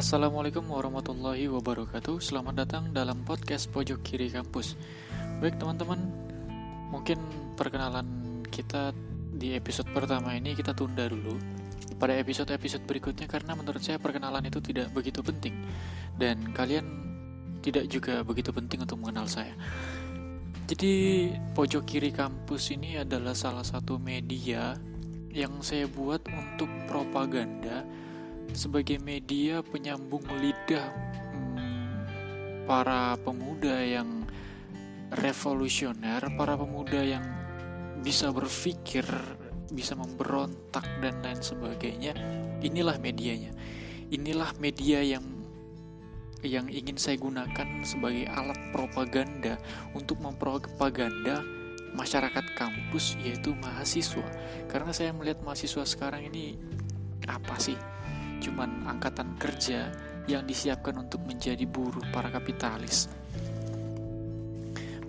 Assalamualaikum warahmatullahi wabarakatuh. Selamat datang dalam podcast Pojok Kiri Kampus. Baik teman-teman Mungkin perkenalan kita di episode pertama ini kita tunda dulu Pada episode-episode berikutnya Karena menurut saya perkenalan itu tidak begitu penting. Dan kalian tidak juga begitu penting untuk mengenal saya. Jadi Pojok Kiri Kampus ini adalah salah satu media Yang saya buat untuk propaganda sebagai media penyambung lidah hmm, para pemuda yang revolusioner, para pemuda yang bisa berpikir, bisa memberontak dan lain sebagainya. Inilah medianya. Inilah media yang yang ingin saya gunakan sebagai alat propaganda untuk mempropaganda masyarakat kampus yaitu mahasiswa. Karena saya melihat mahasiswa sekarang ini apa sih? Cuman angkatan kerja yang disiapkan untuk menjadi buruh para kapitalis.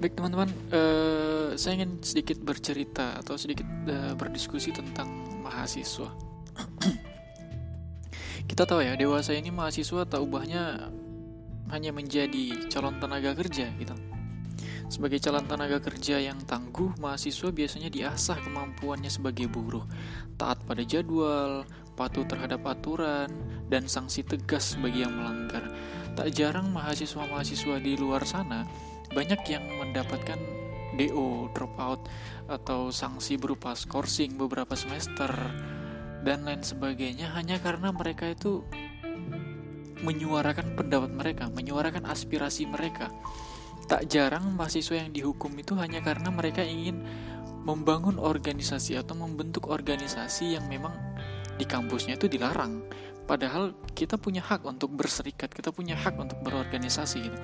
Baik teman-teman, uh, saya ingin sedikit bercerita atau sedikit uh, berdiskusi tentang mahasiswa. Kita tahu ya, dewasa ini mahasiswa tak ubahnya hanya menjadi calon tenaga kerja gitu. Sebagai calon tenaga kerja yang tangguh, mahasiswa biasanya diasah kemampuannya sebagai buruh, taat pada jadwal, patuh terhadap aturan, dan sanksi tegas bagi yang melanggar. Tak jarang mahasiswa-mahasiswa di luar sana banyak yang mendapatkan DO, dropout, atau sanksi berupa skorsing beberapa semester, dan lain sebagainya hanya karena mereka itu menyuarakan pendapat mereka, menyuarakan aspirasi mereka Tak jarang mahasiswa yang dihukum itu hanya karena mereka ingin membangun organisasi atau membentuk organisasi yang memang di kampusnya itu dilarang. Padahal kita punya hak untuk berserikat, kita punya hak untuk berorganisasi gitu.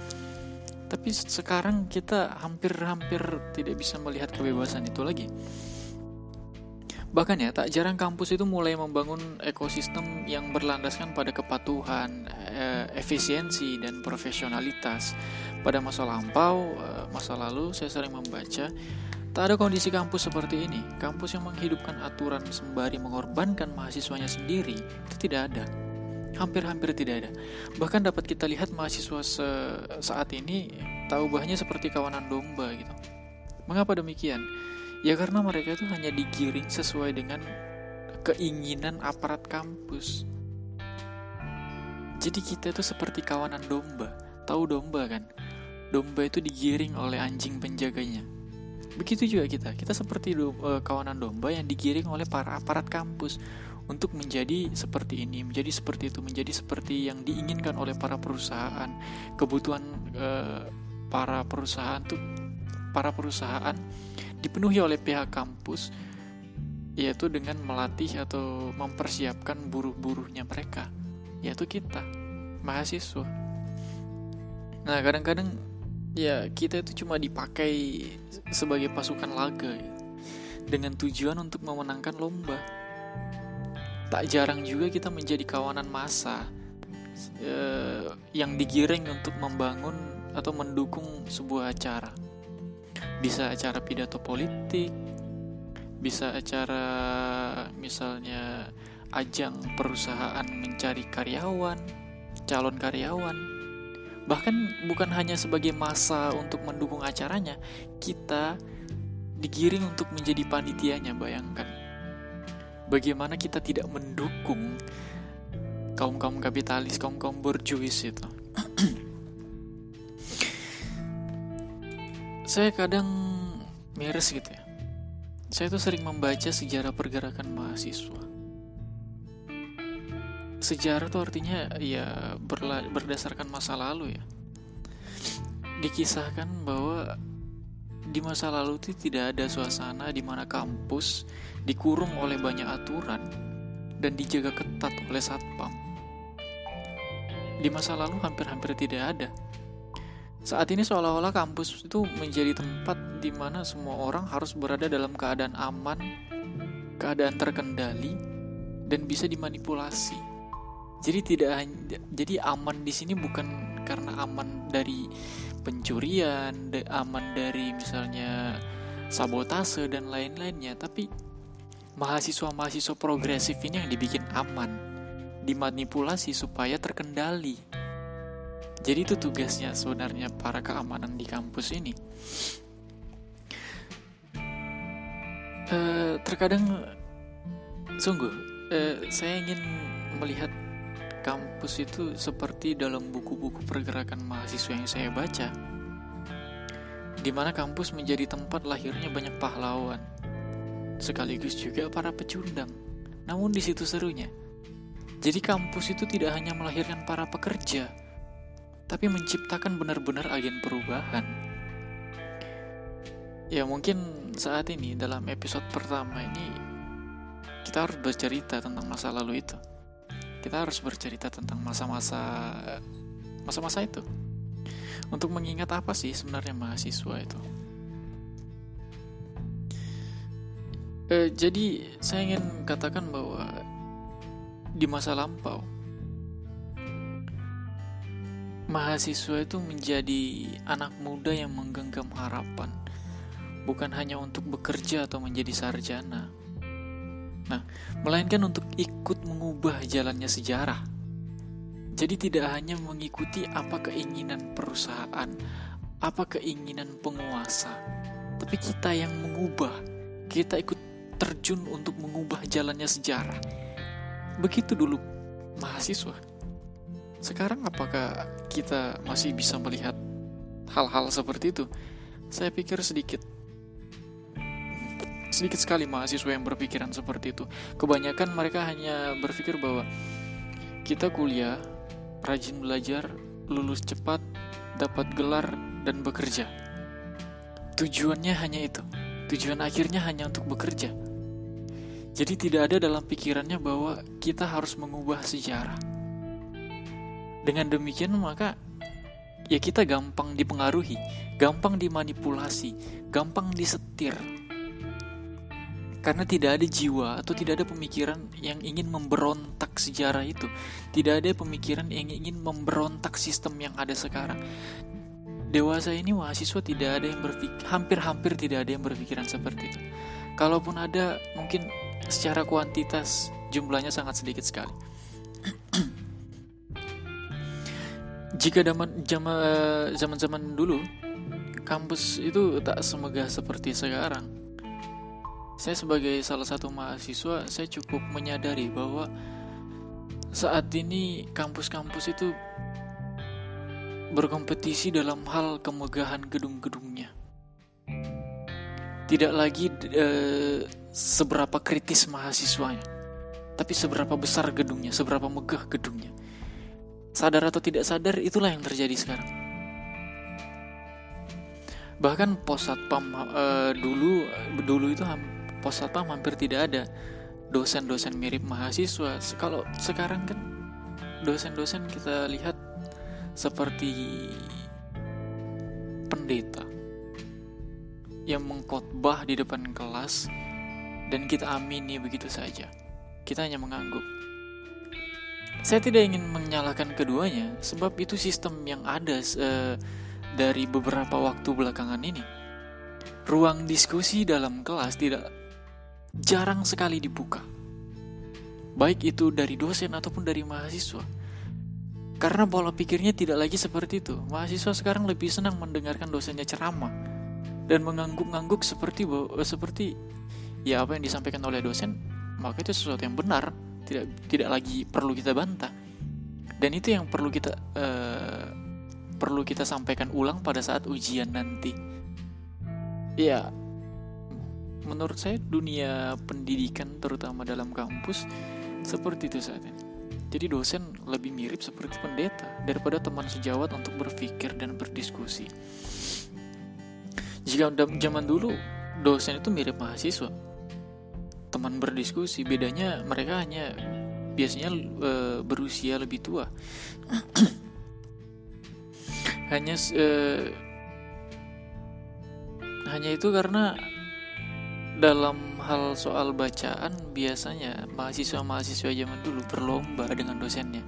Tapi sekarang kita hampir-hampir tidak bisa melihat kebebasan itu lagi. Bahkan ya, tak jarang kampus itu mulai membangun ekosistem yang berlandaskan pada kepatuhan, eh, efisiensi, dan profesionalitas. Pada masa lampau, eh, masa lalu saya sering membaca, tak ada kondisi kampus seperti ini. Kampus yang menghidupkan aturan sembari mengorbankan mahasiswanya sendiri, itu tidak ada. Hampir-hampir tidak ada. Bahkan dapat kita lihat mahasiswa se saat ini tahu bahnya seperti kawanan domba gitu. Mengapa demikian? Ya karena mereka itu hanya digiring sesuai dengan keinginan aparat kampus. Jadi kita itu seperti kawanan domba. Tahu domba kan? Domba itu digiring oleh anjing penjaganya. Begitu juga kita. Kita seperti do uh, kawanan domba yang digiring oleh para aparat kampus untuk menjadi seperti ini, menjadi seperti itu, menjadi seperti yang diinginkan oleh para perusahaan. Kebutuhan uh, para perusahaan tuh para perusahaan dipenuhi oleh pihak kampus yaitu dengan melatih atau mempersiapkan buruh-buruhnya mereka yaitu kita mahasiswa nah kadang-kadang ya kita itu cuma dipakai sebagai pasukan laga. Ya, dengan tujuan untuk memenangkan lomba. Tak jarang juga kita menjadi kawanan massa eh, yang digiring untuk membangun atau mendukung sebuah acara. Bisa acara pidato politik bisa acara misalnya ajang perusahaan mencari karyawan calon karyawan bahkan bukan hanya sebagai masa untuk mendukung acaranya kita digiring untuk menjadi panitianya bayangkan bagaimana kita tidak mendukung kaum kaum kapitalis kaum kaum borjuis itu saya kadang miris gitu ya. Saya tuh sering membaca sejarah pergerakan mahasiswa. Sejarah tuh artinya ya berdasarkan masa lalu ya. Dikisahkan bahwa di masa lalu itu tidak ada suasana di mana kampus dikurung oleh banyak aturan dan dijaga ketat oleh satpam. Di masa lalu hampir-hampir tidak ada saat ini seolah-olah kampus itu menjadi tempat di mana semua orang harus berada dalam keadaan aman, keadaan terkendali, dan bisa dimanipulasi. Jadi tidak jadi aman di sini bukan karena aman dari pencurian, aman dari misalnya sabotase dan lain-lainnya, tapi mahasiswa-mahasiswa progresif ini yang dibikin aman, dimanipulasi supaya terkendali. Jadi itu tugasnya sebenarnya para keamanan di kampus ini. Uh, terkadang sungguh uh, saya ingin melihat kampus itu seperti dalam buku-buku pergerakan mahasiswa yang saya baca, di mana kampus menjadi tempat lahirnya banyak pahlawan, sekaligus juga para pecundang. Namun di situ serunya. Jadi kampus itu tidak hanya melahirkan para pekerja, tapi menciptakan benar-benar agen perubahan. Ya mungkin saat ini dalam episode pertama ini kita harus bercerita tentang masa lalu itu. Kita harus bercerita tentang masa-masa masa-masa itu. Untuk mengingat apa sih sebenarnya mahasiswa itu? Eh, jadi saya ingin katakan bahwa di masa lampau mahasiswa itu menjadi anak muda yang menggenggam harapan, bukan hanya untuk bekerja atau menjadi sarjana. Nah, melainkan untuk ikut mengubah jalannya sejarah. Jadi tidak hanya mengikuti apa keinginan perusahaan, apa keinginan penguasa, tapi kita yang mengubah, kita ikut terjun untuk mengubah jalannya sejarah. Begitu dulu mahasiswa. Sekarang apakah kita masih bisa melihat hal-hal seperti itu? Saya pikir sedikit sedikit sekali mahasiswa yang berpikiran seperti itu. Kebanyakan mereka hanya berpikir bahwa kita kuliah, rajin belajar, lulus cepat, dapat gelar, dan bekerja. Tujuannya hanya itu. Tujuan akhirnya hanya untuk bekerja. Jadi tidak ada dalam pikirannya bahwa kita harus mengubah sejarah dengan demikian maka ya kita gampang dipengaruhi, gampang dimanipulasi, gampang disetir. Karena tidak ada jiwa atau tidak ada pemikiran yang ingin memberontak sejarah itu. Tidak ada pemikiran yang ingin memberontak sistem yang ada sekarang. Dewasa ini mahasiswa tidak ada yang berpikir, hampir-hampir tidak ada yang berpikiran seperti itu. Kalaupun ada, mungkin secara kuantitas jumlahnya sangat sedikit sekali. jika zaman zaman zaman dulu kampus itu tak semegah seperti sekarang saya sebagai salah satu mahasiswa saya cukup menyadari bahwa saat ini kampus-kampus itu berkompetisi dalam hal kemegahan gedung-gedungnya. Tidak lagi e, seberapa kritis mahasiswanya tapi seberapa besar gedungnya seberapa megah gedungnya. Sadar atau tidak sadar itulah yang terjadi sekarang. Bahkan pos satpam uh, dulu dulu itu pos satpam hampir tidak ada. Dosen-dosen mirip mahasiswa. Kalau sekarang kan dosen-dosen kita lihat seperti pendeta yang mengkotbah di depan kelas dan kita amini begitu saja. Kita hanya mengangguk. Saya tidak ingin menyalahkan keduanya, sebab itu sistem yang ada uh, dari beberapa waktu belakangan ini. Ruang diskusi dalam kelas tidak jarang sekali dibuka, baik itu dari dosen ataupun dari mahasiswa. Karena pola pikirnya tidak lagi seperti itu. Mahasiswa sekarang lebih senang mendengarkan dosennya ceramah dan mengangguk-angguk seperti seperti ya apa yang disampaikan oleh dosen, maka itu sesuatu yang benar tidak tidak lagi perlu kita bantah dan itu yang perlu kita uh, perlu kita sampaikan ulang pada saat ujian nanti ya menurut saya dunia pendidikan terutama dalam kampus seperti itu saat ini. Jadi dosen lebih mirip seperti pendeta daripada teman sejawat untuk berpikir dan berdiskusi. Jika zaman dulu dosen itu mirip mahasiswa. Teman berdiskusi bedanya mereka hanya biasanya e, berusia lebih tua. Hanya e, hanya itu karena dalam hal soal bacaan biasanya mahasiswa-mahasiswa zaman dulu berlomba dengan dosennya.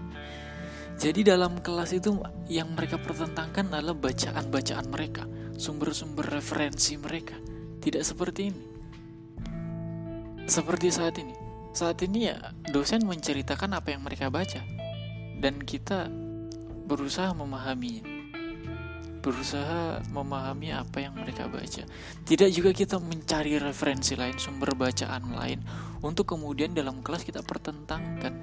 Jadi dalam kelas itu yang mereka pertentangkan adalah bacaan-bacaan mereka, sumber-sumber referensi mereka. Tidak seperti ini seperti saat ini saat ini ya dosen menceritakan apa yang mereka baca dan kita berusaha memahaminya berusaha memahami apa yang mereka baca. Tidak juga kita mencari referensi lain sumber bacaan lain untuk kemudian dalam kelas kita pertentangkan.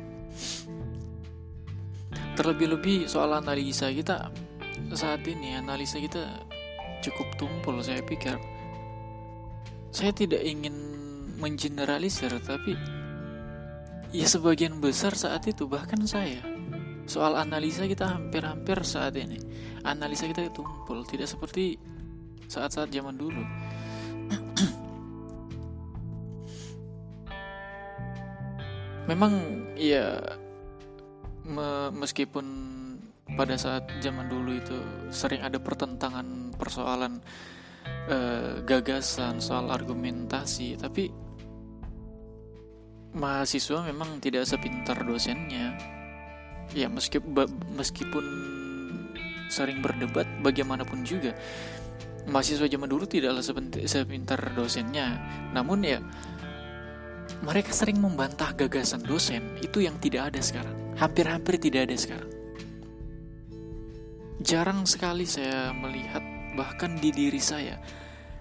Terlebih-lebih soal analisa kita saat ini analisa kita cukup tumpul saya pikir. Saya tidak ingin mengeneralisir tapi ya sebagian besar saat itu bahkan saya soal analisa kita hampir-hampir saat ini analisa kita tumpul tidak seperti saat-saat zaman dulu memang ya me meskipun pada saat zaman dulu itu sering ada pertentangan persoalan uh, gagasan, soal argumentasi, tapi mahasiswa memang tidak sepintar dosennya. Ya meskipun meskipun sering berdebat, bagaimanapun juga mahasiswa zaman dulu tidaklah sepintar dosennya. Namun ya mereka sering membantah gagasan dosen itu yang tidak ada sekarang. Hampir-hampir tidak ada sekarang. Jarang sekali saya melihat bahkan di diri saya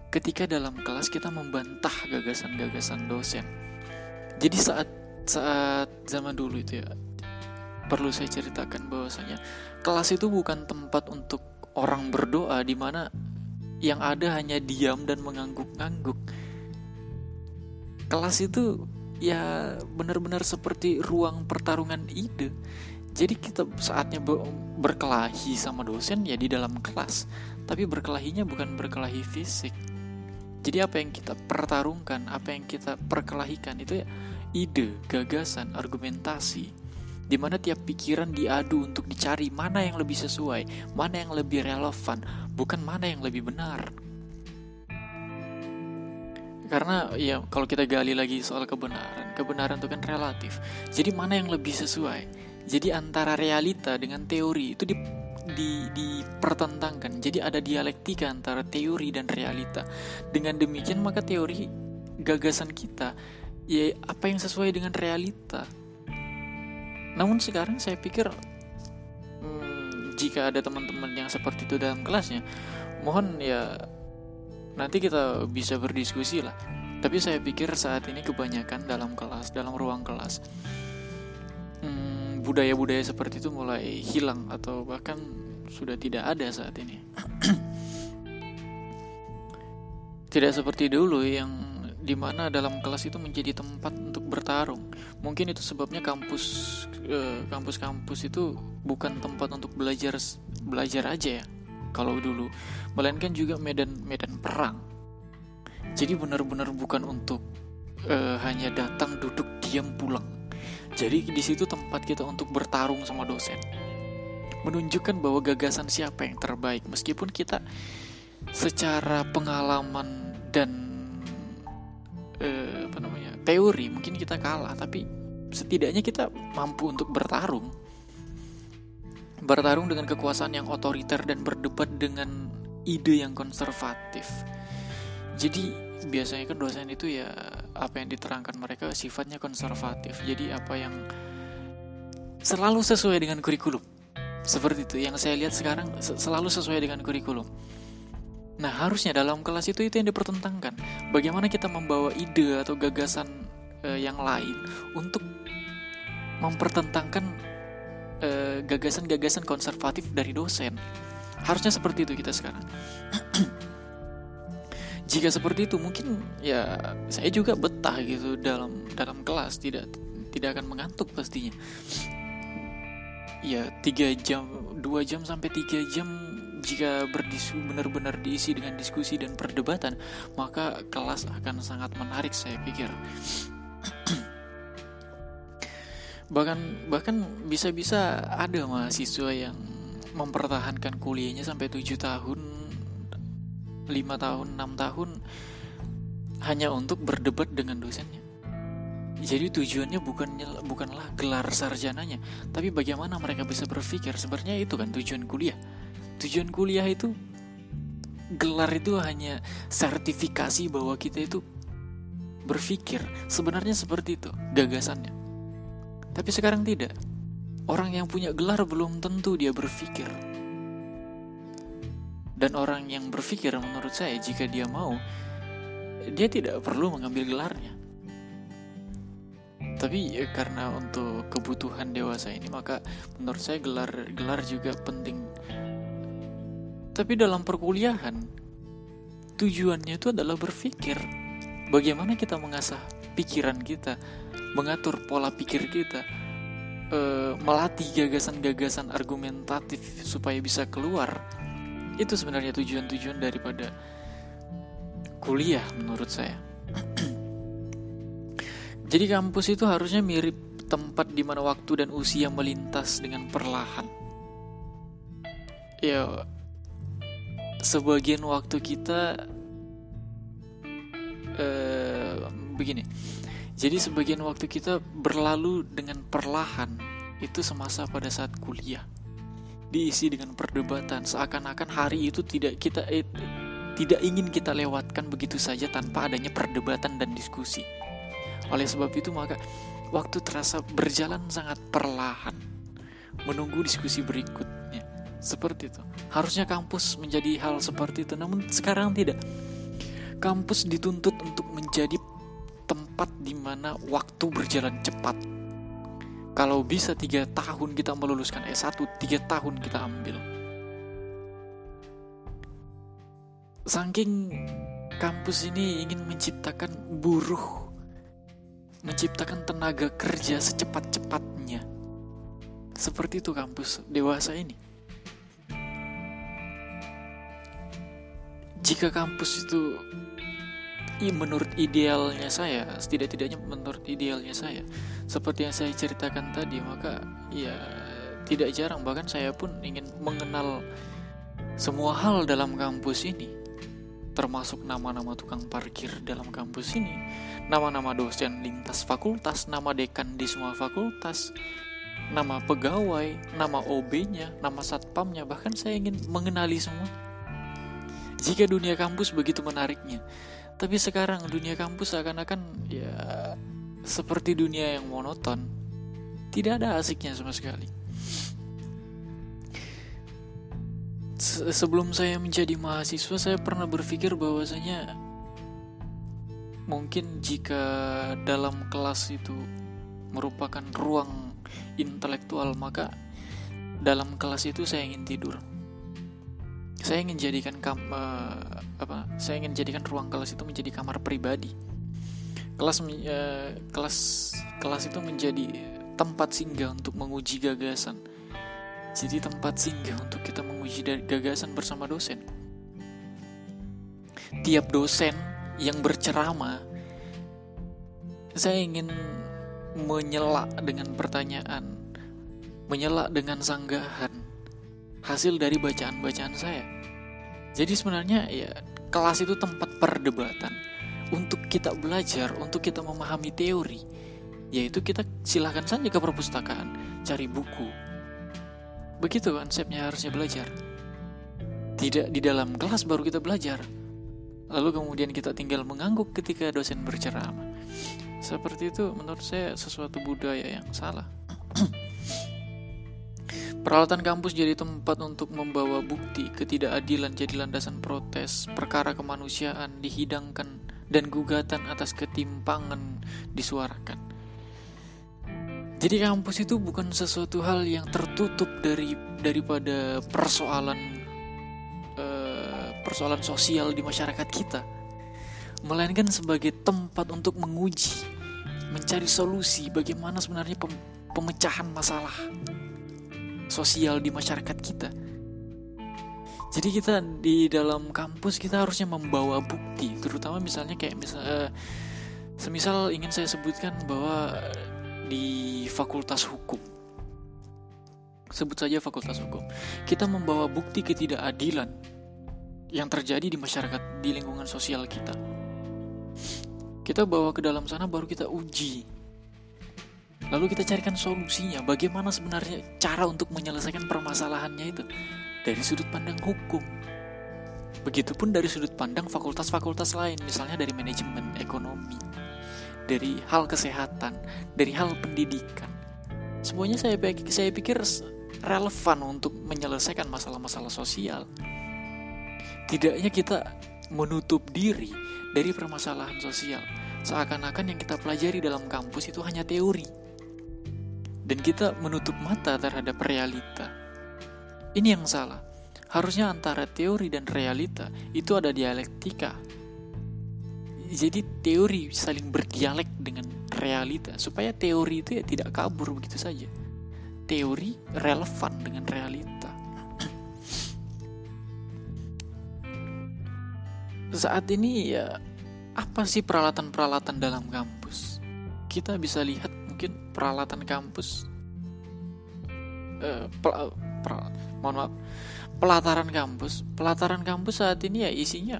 ketika dalam kelas kita membantah gagasan-gagasan dosen. Jadi saat saat zaman dulu itu ya perlu saya ceritakan bahwasanya kelas itu bukan tempat untuk orang berdoa di mana yang ada hanya diam dan mengangguk-angguk. Kelas itu ya benar-benar seperti ruang pertarungan ide. Jadi kita saatnya berkelahi sama dosen ya di dalam kelas, tapi berkelahinya bukan berkelahi fisik. Jadi apa yang kita pertarungkan, apa yang kita perkelahikan itu ya ide, gagasan, argumentasi. Di mana tiap pikiran diadu untuk dicari mana yang lebih sesuai, mana yang lebih relevan, bukan mana yang lebih benar. Karena ya kalau kita gali lagi soal kebenaran, kebenaran itu kan relatif. Jadi mana yang lebih sesuai? Jadi antara realita dengan teori itu di, di, dipertentangkan. Jadi ada dialektika antara teori dan realita. Dengan demikian maka teori gagasan kita ya apa yang sesuai dengan realita. Namun sekarang saya pikir hmm, jika ada teman-teman yang seperti itu dalam kelasnya, mohon ya nanti kita bisa berdiskusi lah. Tapi saya pikir saat ini kebanyakan dalam kelas, dalam ruang kelas, budaya-budaya seperti itu mulai hilang atau bahkan sudah tidak ada saat ini. tidak seperti dulu yang di mana dalam kelas itu menjadi tempat untuk bertarung. Mungkin itu sebabnya kampus eh, kampus-kampus itu bukan tempat untuk belajar belajar aja ya. Kalau dulu, melainkan juga medan-medan perang. Jadi benar-benar bukan untuk uh, hanya datang duduk diam pulang jadi di situ tempat kita untuk bertarung sama dosen. Menunjukkan bahwa gagasan siapa yang terbaik meskipun kita secara pengalaman dan eh, apa namanya? teori mungkin kita kalah tapi setidaknya kita mampu untuk bertarung. Bertarung dengan kekuasaan yang otoriter dan berdebat dengan ide yang konservatif. Jadi biasanya kan dosen itu ya apa yang diterangkan mereka sifatnya konservatif. Jadi apa yang selalu sesuai dengan kurikulum. Seperti itu yang saya lihat sekarang selalu sesuai dengan kurikulum. Nah, harusnya dalam kelas itu itu yang dipertentangkan. Bagaimana kita membawa ide atau gagasan uh, yang lain untuk mempertentangkan gagasan gagasan-gagasan konservatif dari dosen. Harusnya seperti itu kita sekarang. jika seperti itu mungkin ya saya juga betah gitu dalam dalam kelas tidak tidak akan mengantuk pastinya ya tiga jam dua jam sampai tiga jam jika berdiskusi benar-benar diisi dengan diskusi dan perdebatan maka kelas akan sangat menarik saya pikir. Bahkan bahkan bisa-bisa ada mahasiswa yang mempertahankan kuliahnya sampai tujuh tahun lima tahun enam tahun hanya untuk berdebat dengan dosennya. Jadi tujuannya bukannya bukanlah gelar sarjananya tapi bagaimana mereka bisa berpikir? Sebenarnya itu kan tujuan kuliah tujuan kuliah itu gelar itu hanya sertifikasi bahwa kita itu berpikir sebenarnya seperti itu gagasannya. Tapi sekarang tidak. Orang yang punya gelar belum tentu dia berpikir. Dan orang yang berpikir menurut saya jika dia mau dia tidak perlu mengambil gelarnya. Tapi ya, karena untuk kebutuhan dewasa ini maka menurut saya gelar gelar juga penting. Tapi dalam perkuliahan tujuannya itu adalah berpikir bagaimana kita mengasah pikiran kita, mengatur pola pikir kita, e, melatih gagasan-gagasan argumentatif supaya bisa keluar. Itu sebenarnya tujuan-tujuan daripada kuliah menurut saya. Jadi kampus itu harusnya mirip tempat di mana waktu dan usia melintas dengan perlahan. Ya, sebagian waktu kita eh, begini. Jadi sebagian waktu kita berlalu dengan perlahan itu semasa pada saat kuliah. Diisi dengan perdebatan seakan-akan hari itu tidak kita eh, tidak ingin kita lewatkan begitu saja tanpa adanya perdebatan dan diskusi. Oleh sebab itu maka waktu terasa berjalan sangat perlahan menunggu diskusi berikutnya. Seperti itu. Harusnya kampus menjadi hal seperti itu, namun sekarang tidak. Kampus dituntut untuk menjadi tempat di mana waktu berjalan cepat. Kalau bisa tiga tahun kita meluluskan S1, tiga tahun kita ambil. Saking kampus ini ingin menciptakan buruh menciptakan tenaga kerja secepat-cepatnya. Seperti itu kampus dewasa ini. Jika kampus itu i menurut idealnya saya, setidak-tidaknya menurut idealnya saya, seperti yang saya ceritakan tadi, maka ya tidak jarang bahkan saya pun ingin mengenal semua hal dalam kampus ini termasuk nama-nama tukang parkir dalam kampus ini, nama-nama dosen lintas fakultas, nama dekan di semua fakultas, nama pegawai, nama OB-nya, nama satpamnya, bahkan saya ingin mengenali semua. Jika dunia kampus begitu menariknya, tapi sekarang dunia kampus seakan-akan ya seperti dunia yang monoton, tidak ada asiknya sama sekali. sebelum saya menjadi mahasiswa saya pernah berpikir bahwasanya mungkin jika dalam kelas itu merupakan ruang intelektual maka dalam kelas itu saya ingin tidur saya ingin jadikan kam uh, apa saya ingin jadikan ruang kelas itu menjadi kamar pribadi. Kelas uh, kelas kelas itu menjadi tempat singgah untuk menguji gagasan. Jadi tempat singgah untuk kita menguji gagasan bersama dosen. Tiap dosen yang berceramah, saya ingin menyela dengan pertanyaan, menyela dengan sanggahan hasil dari bacaan-bacaan saya. Jadi sebenarnya ya kelas itu tempat perdebatan untuk kita belajar, untuk kita memahami teori. Yaitu kita silahkan saja ke perpustakaan, cari buku, Begitu konsepnya harusnya belajar. Tidak di dalam kelas baru kita belajar. Lalu kemudian kita tinggal mengangguk ketika dosen berceramah. Seperti itu menurut saya sesuatu budaya yang salah. Peralatan kampus jadi tempat untuk membawa bukti ketidakadilan jadi landasan protes, perkara kemanusiaan dihidangkan dan gugatan atas ketimpangan disuarakan. Jadi kampus itu bukan sesuatu hal yang tertutup dari daripada persoalan uh, persoalan sosial di masyarakat kita, melainkan sebagai tempat untuk menguji, mencari solusi bagaimana sebenarnya pem pemecahan masalah sosial di masyarakat kita. Jadi kita di dalam kampus kita harusnya membawa bukti, terutama misalnya kayak misal, uh, semisal ingin saya sebutkan bahwa di Fakultas Hukum. Sebut saja Fakultas Hukum. Kita membawa bukti ketidakadilan yang terjadi di masyarakat, di lingkungan sosial kita. Kita bawa ke dalam sana baru kita uji. Lalu kita carikan solusinya, bagaimana sebenarnya cara untuk menyelesaikan permasalahannya itu dari sudut pandang hukum. Begitupun dari sudut pandang fakultas-fakultas lain, misalnya dari manajemen, ekonomi, dari hal kesehatan, dari hal pendidikan. Semuanya saya pikir, saya pikir relevan untuk menyelesaikan masalah-masalah sosial. Tidaknya kita menutup diri dari permasalahan sosial. Seakan-akan yang kita pelajari dalam kampus itu hanya teori. Dan kita menutup mata terhadap realita. Ini yang salah. Harusnya antara teori dan realita itu ada dialektika. Jadi teori saling berdialek dengan realita supaya teori itu ya tidak kabur begitu saja. Teori relevan dengan realita. Saat ini ya apa sih peralatan-peralatan dalam kampus? Kita bisa lihat peralatan kampus. Uh, pel, pel, mohon maaf. Pelataran kampus. Pelataran kampus saat ini ya isinya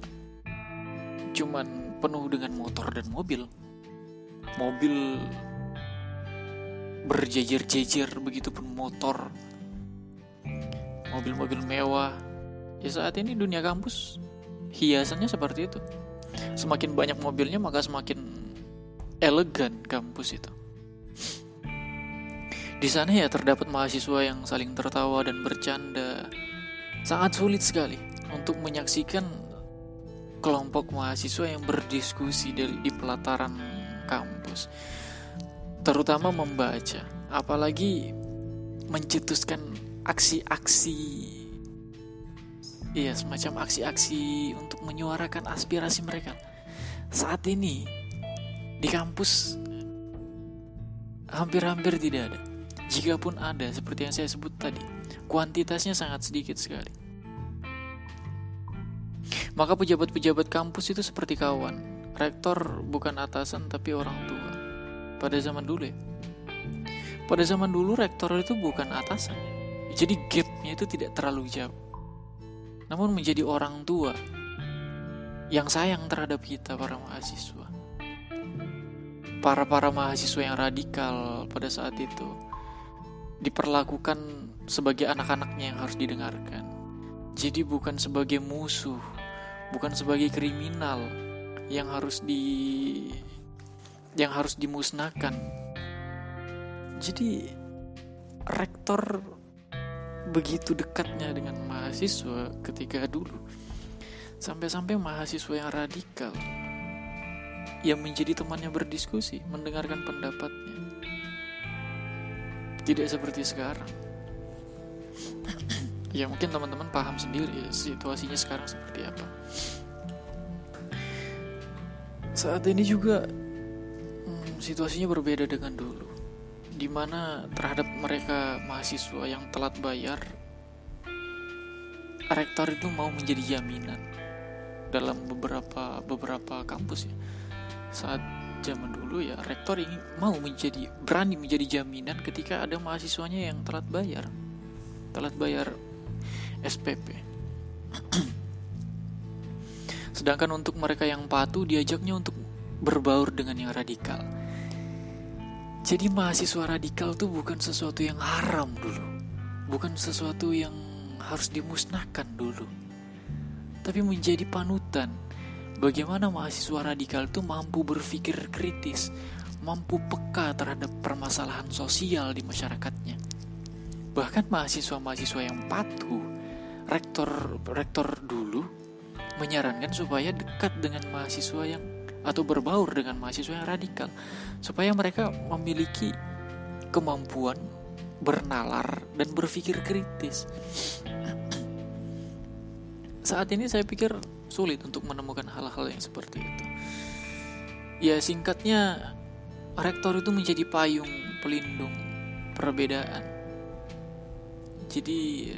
cuman penuh dengan motor dan mobil. Mobil berjejer-jejer begitu pun motor. Mobil-mobil mewah. Ya saat ini dunia kampus hiasannya seperti itu. Semakin banyak mobilnya maka semakin elegan kampus itu di sana ya terdapat mahasiswa yang saling tertawa dan bercanda sangat sulit sekali untuk menyaksikan kelompok mahasiswa yang berdiskusi di, pelataran kampus, terutama membaca, apalagi mencetuskan aksi-aksi, iya semacam aksi-aksi untuk menyuarakan aspirasi mereka. Saat ini di kampus hampir-hampir tidak ada. Jikapun ada, seperti yang saya sebut tadi, kuantitasnya sangat sedikit sekali. Maka pejabat-pejabat kampus itu seperti kawan. Rektor bukan atasan tapi orang tua. Pada zaman dulu ya. Pada zaman dulu rektor itu bukan atasan. Jadi gapnya itu tidak terlalu jauh. Namun menjadi orang tua yang sayang terhadap kita para mahasiswa. Para-para mahasiswa yang radikal pada saat itu diperlakukan sebagai anak-anaknya yang harus didengarkan. Jadi bukan sebagai musuh, bukan sebagai kriminal yang harus di yang harus dimusnahkan. Jadi rektor begitu dekatnya dengan mahasiswa ketika dulu. Sampai-sampai mahasiswa yang radikal yang menjadi temannya berdiskusi, mendengarkan pendapatnya tidak seperti sekarang. Ya mungkin teman-teman paham sendiri ya, situasinya sekarang seperti apa. Saat ini juga hmm, situasinya berbeda dengan dulu. Di mana terhadap mereka mahasiswa yang telat bayar rektor itu mau menjadi jaminan dalam beberapa beberapa kampus ya. Saat zaman dulu ya rektor ingin mau menjadi berani menjadi jaminan ketika ada mahasiswanya yang telat bayar. Telat bayar SPP sedangkan untuk mereka yang patuh diajaknya untuk berbaur dengan yang radikal. Jadi mahasiswa radikal tuh bukan sesuatu yang haram dulu. Bukan sesuatu yang harus dimusnahkan dulu. Tapi menjadi panutan Bagaimana mahasiswa radikal itu mampu berpikir kritis, mampu peka terhadap permasalahan sosial di masyarakatnya. Bahkan mahasiswa-mahasiswa yang patuh, rektor rektor dulu menyarankan supaya dekat dengan mahasiswa yang atau berbaur dengan mahasiswa yang radikal supaya mereka memiliki kemampuan bernalar dan berpikir kritis. Saat ini saya pikir sulit untuk menemukan hal-hal yang seperti itu. Ya singkatnya, rektor itu menjadi payung pelindung perbedaan. Jadi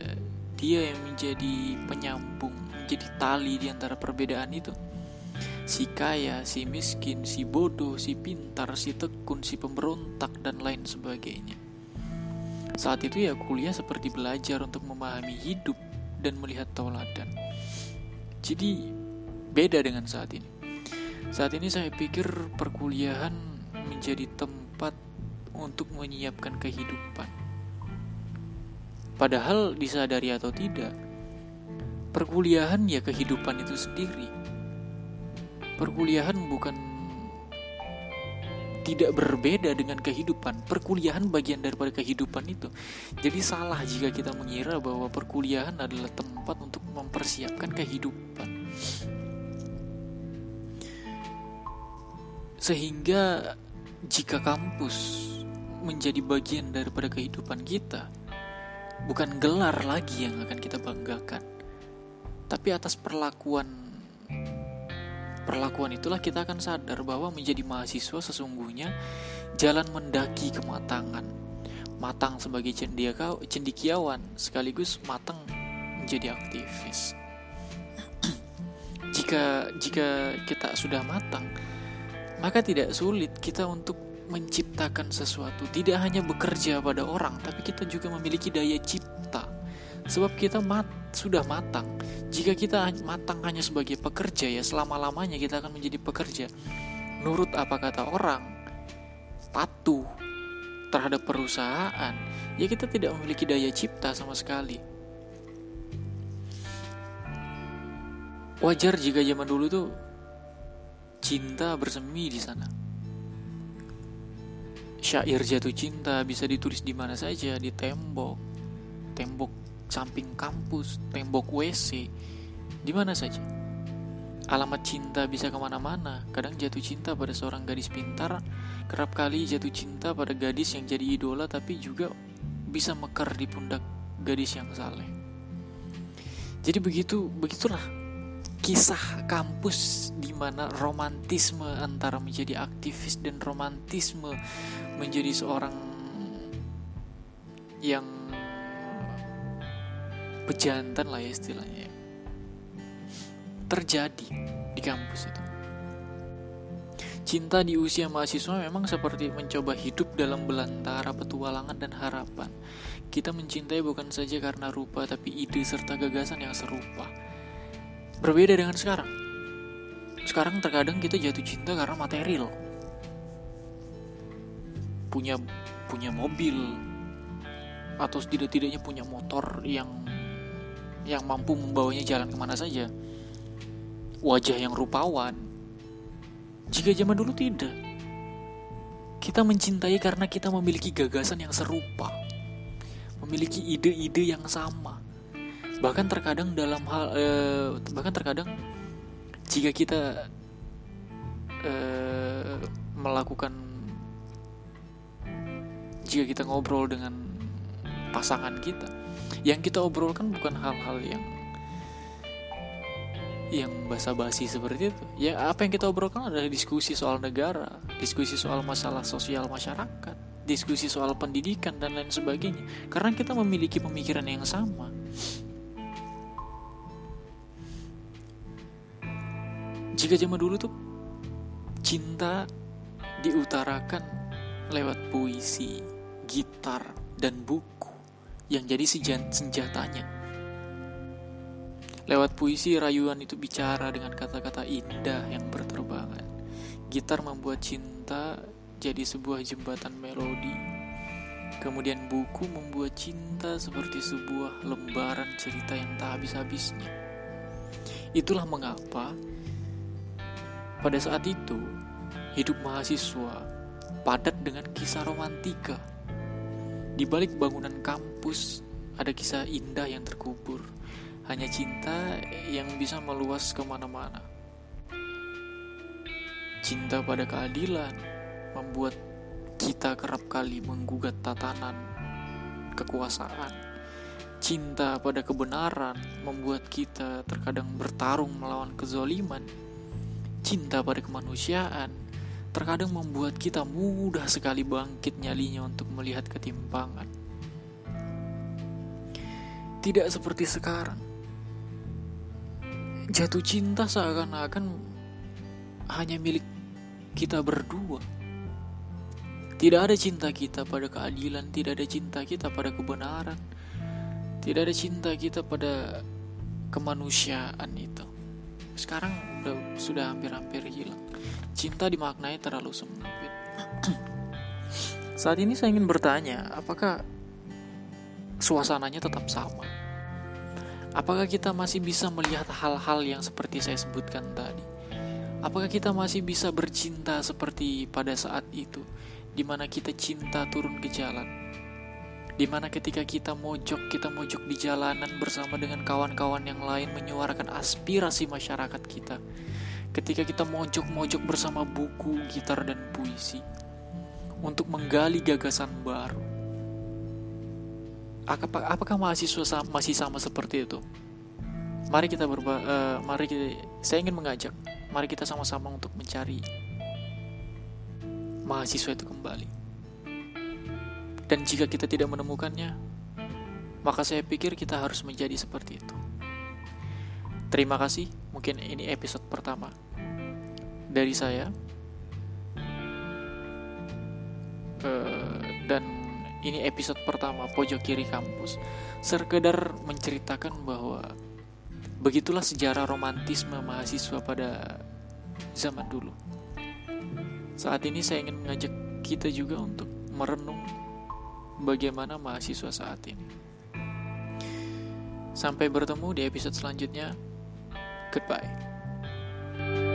dia yang menjadi penyambung, menjadi tali di antara perbedaan itu. Si kaya, si miskin, si bodoh, si pintar, si tekun, si pemberontak, dan lain sebagainya. Saat itu ya kuliah seperti belajar untuk memahami hidup dan melihat tauladan. Jadi beda dengan saat ini. Saat ini saya pikir perkuliahan menjadi tempat untuk menyiapkan kehidupan. Padahal disadari atau tidak, perkuliahan ya kehidupan itu sendiri. Perkuliahan bukan tidak berbeda dengan kehidupan. Perkuliahan bagian daripada kehidupan itu. Jadi salah jika kita mengira bahwa perkuliahan adalah tempat untuk mempersiapkan kehidupan. Sehingga jika kampus menjadi bagian daripada kehidupan kita, bukan gelar lagi yang akan kita banggakan, tapi atas perlakuan perlakuan itulah kita akan sadar bahwa menjadi mahasiswa sesungguhnya jalan mendaki kematangan. Matang sebagai cendikiawan sekaligus matang menjadi aktivis. Jika jika kita sudah matang, maka tidak sulit kita untuk menciptakan sesuatu. Tidak hanya bekerja pada orang, tapi kita juga memiliki daya cipta. Sebab kita mat, sudah matang jika kita matang hanya sebagai pekerja ya selama-lamanya kita akan menjadi pekerja. Nurut apa kata orang, patuh terhadap perusahaan, ya kita tidak memiliki daya cipta sama sekali. Wajar jika zaman dulu tuh cinta bersemi di sana. Syair jatuh cinta bisa ditulis di mana saja, di tembok, tembok samping kampus, tembok WC, di mana saja. Alamat cinta bisa ke mana-mana, kadang jatuh cinta pada seorang gadis pintar, kerap kali jatuh cinta pada gadis yang jadi idola tapi juga bisa mekar di pundak gadis yang saleh. Jadi begitu, begitulah kisah kampus di mana romantisme antara menjadi aktivis dan romantisme menjadi seorang yang pejantan lah ya istilahnya terjadi di kampus itu. Cinta di usia mahasiswa memang seperti mencoba hidup dalam belantara petualangan dan harapan. Kita mencintai bukan saja karena rupa, tapi ide serta gagasan yang serupa. Berbeda dengan sekarang. Sekarang terkadang kita jatuh cinta karena material. Punya punya mobil atau setidak-tidaknya punya motor yang yang mampu membawanya jalan ke mana saja. Wajah yang rupawan. Jika zaman dulu tidak. Kita mencintai karena kita memiliki gagasan yang serupa. Memiliki ide-ide yang sama. Bahkan terkadang dalam hal eh, bahkan terkadang jika kita eh, melakukan jika kita ngobrol dengan pasangan kita yang kita obrolkan bukan hal-hal yang yang basa-basi seperti itu. Ya apa yang kita obrolkan adalah diskusi soal negara, diskusi soal masalah sosial masyarakat, diskusi soal pendidikan dan lain sebagainya. Karena kita memiliki pemikiran yang sama. Jika zaman dulu tuh cinta diutarakan lewat puisi, gitar, dan buku yang jadi senjatanya. Lewat puisi, rayuan itu bicara dengan kata-kata indah yang berterbangan. Gitar membuat cinta jadi sebuah jembatan melodi. Kemudian buku membuat cinta seperti sebuah lembaran cerita yang tak habis-habisnya. Itulah mengapa pada saat itu hidup mahasiswa padat dengan kisah romantika di balik bangunan kampus ada kisah indah yang terkubur, hanya cinta yang bisa meluas ke mana-mana. Cinta pada keadilan membuat kita kerap kali menggugat tatanan kekuasaan. Cinta pada kebenaran membuat kita terkadang bertarung melawan kezoliman. Cinta pada kemanusiaan terkadang membuat kita mudah sekali bangkit nyalinya untuk melihat ketimpangan. Tidak seperti sekarang. Jatuh cinta seakan-akan hanya milik kita berdua. Tidak ada cinta kita pada keadilan, tidak ada cinta kita pada kebenaran, tidak ada cinta kita pada kemanusiaan itu. Sekarang udah, sudah hampir-hampir hilang. Cinta dimaknai terlalu sempit. Saat ini saya ingin bertanya, apakah suasananya tetap sama? Apakah kita masih bisa melihat hal-hal yang seperti saya sebutkan tadi? Apakah kita masih bisa bercinta seperti pada saat itu, di mana kita cinta turun ke jalan? Di mana ketika kita mojok, kita mojok di jalanan bersama dengan kawan-kawan yang lain menyuarakan aspirasi masyarakat kita. Ketika kita mojok-mojok bersama buku, gitar, dan puisi untuk menggali gagasan baru. Apakah, apakah mahasiswa masih sama seperti itu? Mari kita berba, uh, mari kita, saya ingin mengajak mari kita sama-sama untuk mencari mahasiswa itu kembali. Dan jika kita tidak menemukannya, maka saya pikir kita harus menjadi seperti itu. Terima kasih, mungkin ini episode pertama dari saya. Uh, dan ini episode pertama pojok kiri kampus. Sekedar menceritakan bahwa Begitulah sejarah romantisme mahasiswa pada zaman dulu. Saat ini saya ingin mengajak kita juga untuk merenung bagaimana mahasiswa saat ini. Sampai bertemu di episode selanjutnya. Goodbye.